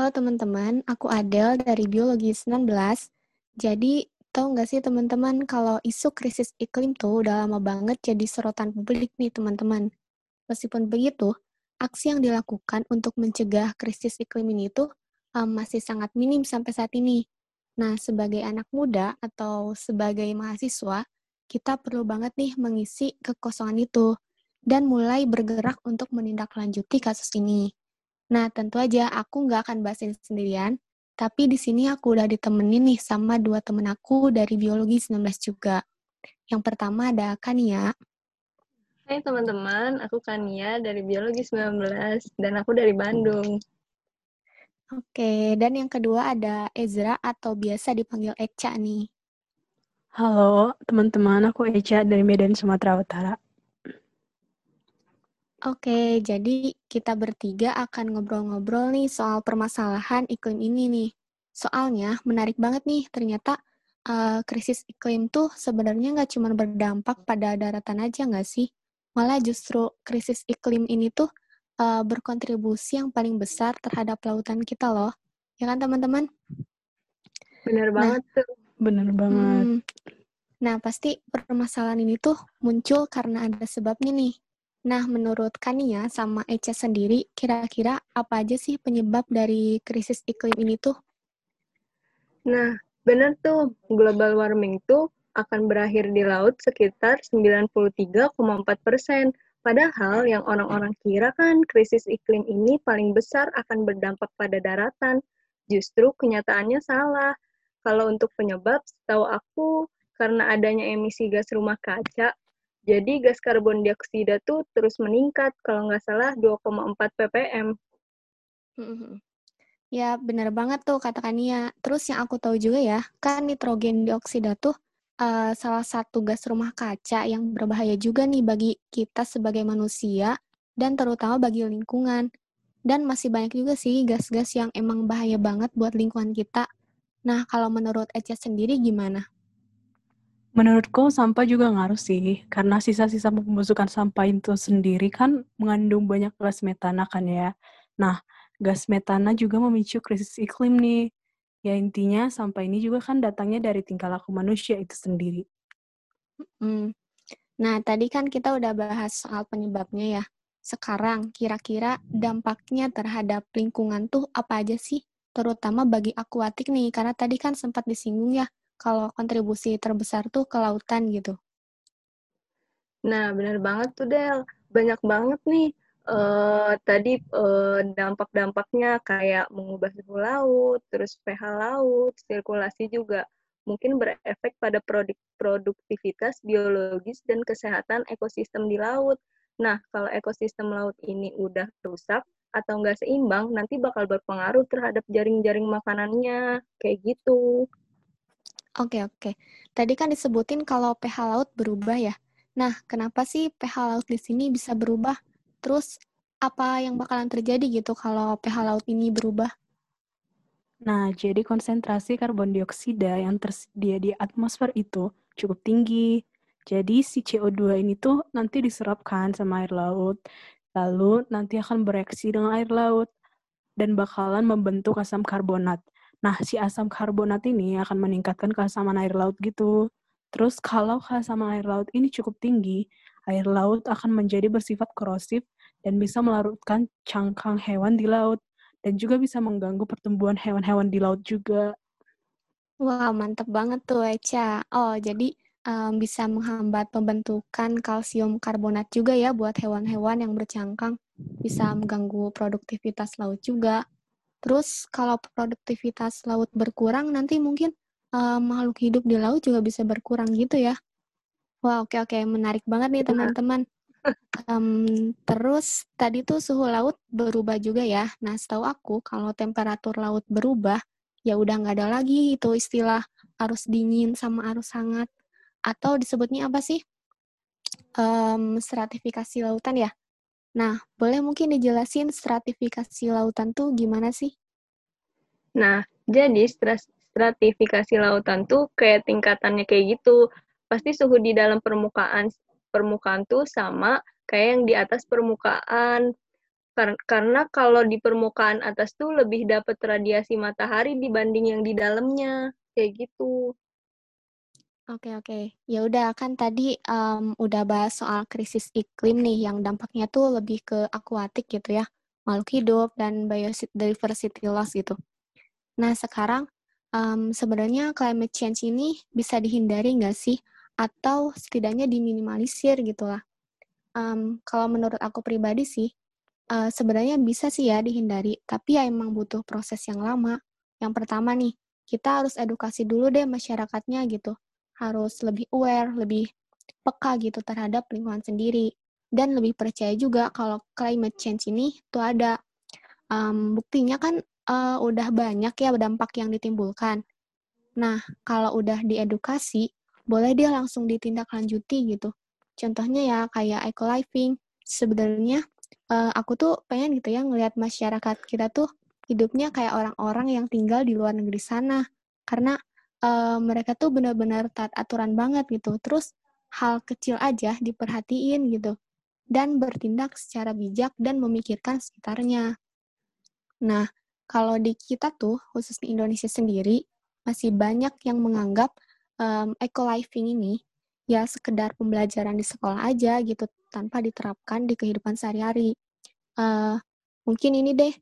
Halo teman-teman, aku Adele dari Biologi 19. Jadi, tahu nggak sih teman-teman kalau isu krisis iklim tuh udah lama banget jadi sorotan publik nih teman-teman. Meskipun begitu, aksi yang dilakukan untuk mencegah krisis iklim ini tuh um, masih sangat minim sampai saat ini. Nah, sebagai anak muda atau sebagai mahasiswa, kita perlu banget nih mengisi kekosongan itu dan mulai bergerak untuk menindaklanjuti kasus ini. Nah, tentu aja aku nggak akan bahas ini sendirian, tapi di sini aku udah ditemenin nih sama dua temen aku dari Biologi 19 juga. Yang pertama ada Kania. Hai teman-teman, aku Kania dari Biologi 19 dan aku dari Bandung. Oke, dan yang kedua ada Ezra atau biasa dipanggil Eca nih. Halo teman-teman, aku Eca dari Medan, Sumatera Utara. Oke, jadi kita bertiga akan ngobrol-ngobrol nih soal permasalahan iklim ini nih. Soalnya menarik banget nih, ternyata uh, krisis iklim tuh sebenarnya nggak cuma berdampak pada daratan aja nggak sih? Malah justru krisis iklim ini tuh uh, berkontribusi yang paling besar terhadap lautan kita loh. Ya kan teman-teman? Bener nah, banget tuh. Bener banget. Hmm, nah, pasti permasalahan ini tuh muncul karena ada sebabnya nih Nah, menurut Kania sama Eca sendiri, kira-kira apa aja sih penyebab dari krisis iklim ini tuh? Nah, benar tuh, global warming tuh akan berakhir di laut sekitar 93,4 persen. Padahal yang orang-orang kira kan krisis iklim ini paling besar akan berdampak pada daratan. Justru kenyataannya salah. Kalau untuk penyebab, setahu aku karena adanya emisi gas rumah kaca, jadi gas karbon dioksida tuh terus meningkat, kalau nggak salah 2,4 ppm. Ya, benar banget tuh kata Kania. Terus yang aku tahu juga ya, kan nitrogen dioksida tuh uh, salah satu gas rumah kaca yang berbahaya juga nih bagi kita sebagai manusia dan terutama bagi lingkungan. Dan masih banyak juga sih gas-gas yang emang bahaya banget buat lingkungan kita. Nah, kalau menurut Echa sendiri gimana? Menurutku sampah juga ngaruh sih, karena sisa-sisa pembusukan sampah itu sendiri kan mengandung banyak gas metana kan ya. Nah, gas metana juga memicu krisis iklim nih. Ya intinya sampah ini juga kan datangnya dari tingkah laku manusia itu sendiri. Hmm. Nah, tadi kan kita udah bahas soal penyebabnya ya. Sekarang, kira-kira dampaknya terhadap lingkungan tuh apa aja sih? Terutama bagi akuatik nih, karena tadi kan sempat disinggung ya, kalau kontribusi terbesar tuh ke lautan gitu. Nah, benar banget tuh Del. Banyak banget nih uh, tadi uh, dampak-dampaknya kayak mengubah suhu laut, terus pH laut, sirkulasi juga mungkin berefek pada produk produktivitas biologis dan kesehatan ekosistem di laut. Nah, kalau ekosistem laut ini udah rusak atau nggak seimbang, nanti bakal berpengaruh terhadap jaring-jaring makanannya, kayak gitu. Oke, oke. Tadi kan disebutin kalau pH laut berubah ya. Nah, kenapa sih pH laut di sini bisa berubah? Terus apa yang bakalan terjadi gitu kalau pH laut ini berubah? Nah, jadi konsentrasi karbon dioksida yang tersedia di atmosfer itu cukup tinggi. Jadi si CO2 ini tuh nanti diserapkan sama air laut, lalu nanti akan bereaksi dengan air laut dan bakalan membentuk asam karbonat. Nah, si asam karbonat ini akan meningkatkan keasaman air laut gitu. Terus kalau keasaman air laut ini cukup tinggi, air laut akan menjadi bersifat korosif dan bisa melarutkan cangkang hewan di laut dan juga bisa mengganggu pertumbuhan hewan-hewan di laut juga. Wah, mantep banget tuh, Eca. Oh, jadi um, bisa menghambat pembentukan kalsium karbonat juga ya buat hewan-hewan yang bercangkang. Bisa mengganggu produktivitas laut juga. Terus kalau produktivitas laut berkurang, nanti mungkin uh, makhluk hidup di laut juga bisa berkurang gitu ya. Wah, oke oke, menarik banget nih teman-teman. Um, terus tadi tuh suhu laut berubah juga ya. Nah, setahu aku kalau temperatur laut berubah, ya udah nggak ada lagi itu istilah arus dingin sama arus hangat. Atau disebutnya apa sih? Um, stratifikasi lautan ya. Nah, boleh mungkin dijelasin stratifikasi lautan tuh gimana sih? Nah, jadi stratifikasi lautan tuh kayak tingkatannya kayak gitu. Pasti suhu di dalam permukaan permukaan tuh sama kayak yang di atas permukaan. karena kalau di permukaan atas tuh lebih dapat radiasi matahari dibanding yang di dalamnya kayak gitu. Oke oke. Ya udah kan tadi um, udah bahas soal krisis iklim nih yang dampaknya tuh lebih ke akuatik gitu ya, makhluk hidup dan biodiversity loss gitu. Nah sekarang um, sebenarnya climate change ini bisa dihindari nggak sih? Atau setidaknya diminimalisir gitu lah. Um, kalau menurut aku pribadi sih, uh, sebenarnya bisa sih ya dihindari, tapi ya emang butuh proses yang lama. Yang pertama nih, kita harus edukasi dulu deh masyarakatnya gitu harus lebih aware, lebih peka gitu terhadap lingkungan sendiri dan lebih percaya juga kalau climate change ini tuh ada um, buktinya kan uh, udah banyak ya dampak yang ditimbulkan. Nah, kalau udah diedukasi, boleh dia langsung ditindaklanjuti gitu. Contohnya ya kayak eco-living. Sebenarnya uh, aku tuh pengen gitu ya ngelihat masyarakat kita tuh hidupnya kayak orang-orang yang tinggal di luar negeri sana. Karena uh, mereka tuh benar-benar taat aturan banget gitu. Terus hal kecil aja diperhatiin gitu. Dan bertindak secara bijak dan memikirkan sekitarnya. Nah, kalau di kita tuh, khusus di Indonesia sendiri, masih banyak yang menganggap um, eco-living ini ya sekedar pembelajaran di sekolah aja gitu, tanpa diterapkan di kehidupan sehari-hari. Uh, mungkin ini deh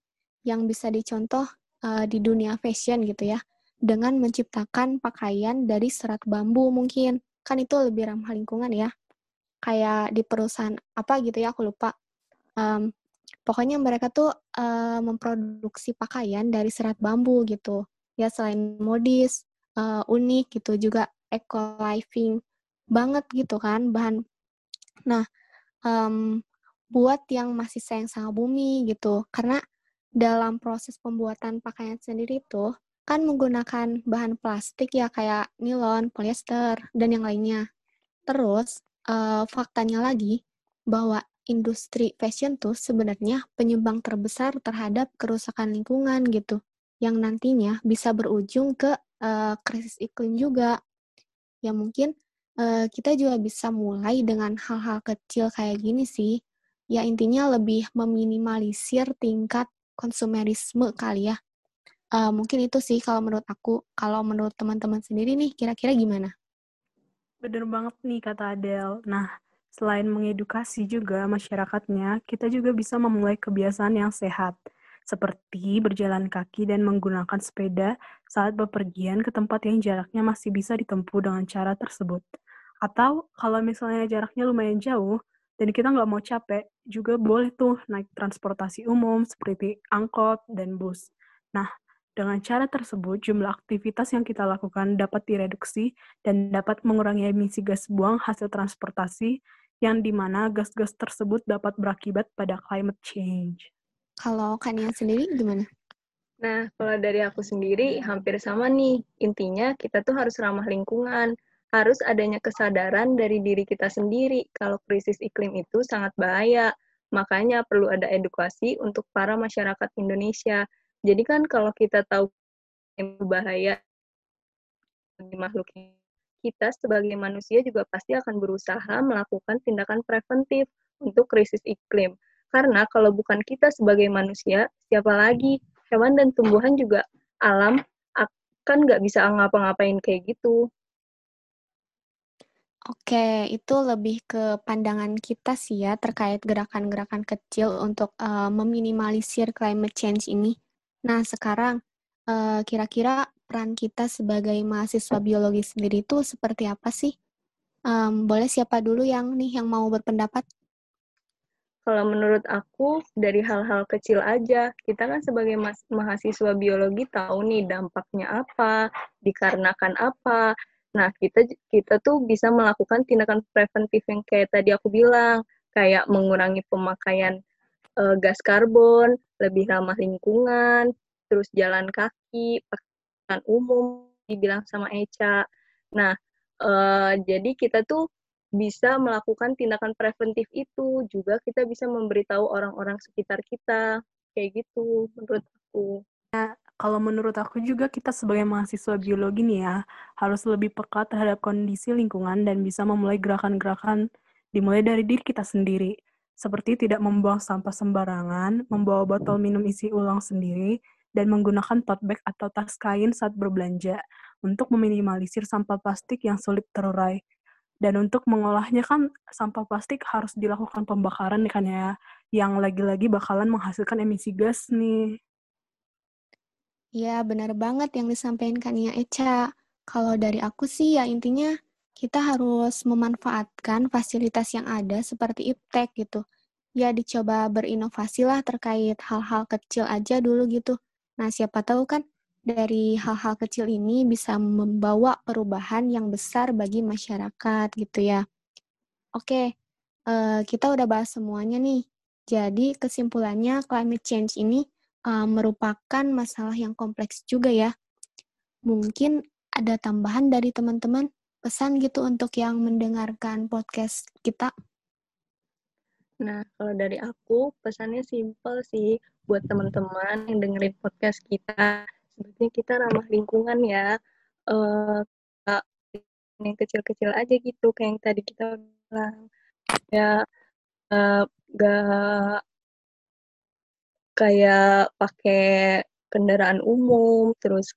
yang bisa dicontoh uh, di dunia fashion gitu ya dengan menciptakan pakaian dari serat bambu mungkin. Kan itu lebih ramah lingkungan ya. Kayak di perusahaan apa gitu ya, aku lupa. Um, pokoknya mereka tuh uh, memproduksi pakaian dari serat bambu gitu. Ya selain modis, uh, unik gitu, juga eco-living banget gitu kan bahan. Nah, um, buat yang masih sayang sama bumi gitu. Karena dalam proses pembuatan pakaian sendiri tuh, kan menggunakan bahan plastik ya kayak nilon, polyester, dan yang lainnya. Terus, uh, faktanya lagi bahwa industri fashion tuh sebenarnya penyumbang terbesar terhadap kerusakan lingkungan gitu, yang nantinya bisa berujung ke uh, krisis iklim juga. Ya mungkin uh, kita juga bisa mulai dengan hal-hal kecil kayak gini sih. Ya intinya lebih meminimalisir tingkat konsumerisme kali ya Uh, mungkin itu sih kalau menurut aku. Kalau menurut teman-teman sendiri nih, kira-kira gimana? Bener banget nih kata Adele. Nah, selain mengedukasi juga masyarakatnya, kita juga bisa memulai kebiasaan yang sehat, seperti berjalan kaki dan menggunakan sepeda saat bepergian ke tempat yang jaraknya masih bisa ditempuh dengan cara tersebut. Atau kalau misalnya jaraknya lumayan jauh, dan kita nggak mau capek, juga boleh tuh naik transportasi umum seperti angkot dan bus. Nah, dengan cara tersebut, jumlah aktivitas yang kita lakukan dapat direduksi dan dapat mengurangi emisi gas buang hasil transportasi yang di mana gas-gas tersebut dapat berakibat pada climate change. Kalau Kania sendiri gimana? Nah, kalau dari aku sendiri hampir sama nih. Intinya kita tuh harus ramah lingkungan. Harus adanya kesadaran dari diri kita sendiri kalau krisis iklim itu sangat bahaya. Makanya perlu ada edukasi untuk para masyarakat Indonesia jadi kan kalau kita tahu bahaya makhluk kita sebagai manusia juga pasti akan berusaha melakukan tindakan preventif untuk krisis iklim. Karena kalau bukan kita sebagai manusia, siapa lagi? Hewan dan tumbuhan juga alam akan nggak bisa ngapa-ngapain kayak gitu. Oke, itu lebih ke pandangan kita sih ya terkait gerakan-gerakan kecil untuk uh, meminimalisir climate change ini. Nah, sekarang uh, kira-kira peran kita sebagai mahasiswa biologi sendiri itu seperti apa sih? Um, boleh siapa dulu yang nih yang mau berpendapat? Kalau menurut aku dari hal-hal kecil aja, kita kan sebagai mahasiswa biologi tahu nih dampaknya apa, dikarenakan apa. Nah, kita kita tuh bisa melakukan tindakan preventif yang kayak tadi aku bilang, kayak mengurangi pemakaian uh, gas karbon, lebih ramah lingkungan, terus jalan kaki, pakai umum, dibilang sama Eca. Nah, uh, jadi kita tuh bisa melakukan tindakan preventif itu, juga kita bisa memberitahu orang-orang sekitar kita, kayak gitu menurut aku. Nah, kalau menurut aku juga kita sebagai mahasiswa biologi nih ya, harus lebih peka terhadap kondisi lingkungan dan bisa memulai gerakan-gerakan dimulai dari diri kita sendiri seperti tidak membuang sampah sembarangan, membawa botol minum isi ulang sendiri, dan menggunakan tote bag atau tas kain saat berbelanja untuk meminimalisir sampah plastik yang sulit terurai. Dan untuk mengolahnya kan sampah plastik harus dilakukan pembakaran kan ya, yang lagi-lagi bakalan menghasilkan emisi gas nih. Ya, benar banget yang disampaikan Kania Eca. Kalau dari aku sih ya intinya kita harus memanfaatkan fasilitas yang ada seperti iptek gitu. Ya dicoba berinovasi lah terkait hal-hal kecil aja dulu gitu. Nah siapa tahu kan dari hal-hal kecil ini bisa membawa perubahan yang besar bagi masyarakat gitu ya. Oke, uh, kita udah bahas semuanya nih. Jadi kesimpulannya climate change ini uh, merupakan masalah yang kompleks juga ya. Mungkin ada tambahan dari teman-teman? Pesan gitu untuk yang mendengarkan podcast kita? Nah, kalau dari aku, pesannya simpel sih buat teman-teman yang dengerin podcast kita. Sebetulnya kita ramah lingkungan ya. Uh, yang kecil-kecil aja gitu, kayak yang tadi kita bilang. Ya, uh, gak kayak pakai kendaraan umum, terus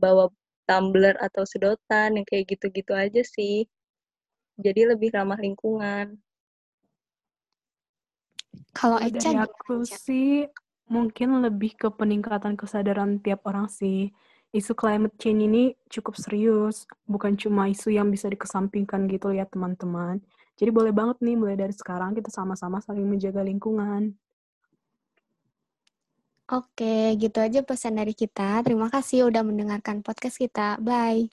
bawa tumbler atau sedotan yang kayak gitu-gitu aja sih. Jadi lebih ramah lingkungan. Kalau Eca dari aku Eca? sih mungkin lebih ke peningkatan kesadaran tiap orang sih. Isu climate change ini cukup serius, bukan cuma isu yang bisa dikesampingkan gitu ya teman-teman. Jadi boleh banget nih mulai dari sekarang kita sama-sama saling menjaga lingkungan. Oke, gitu aja pesan dari kita. Terima kasih udah mendengarkan podcast kita. Bye.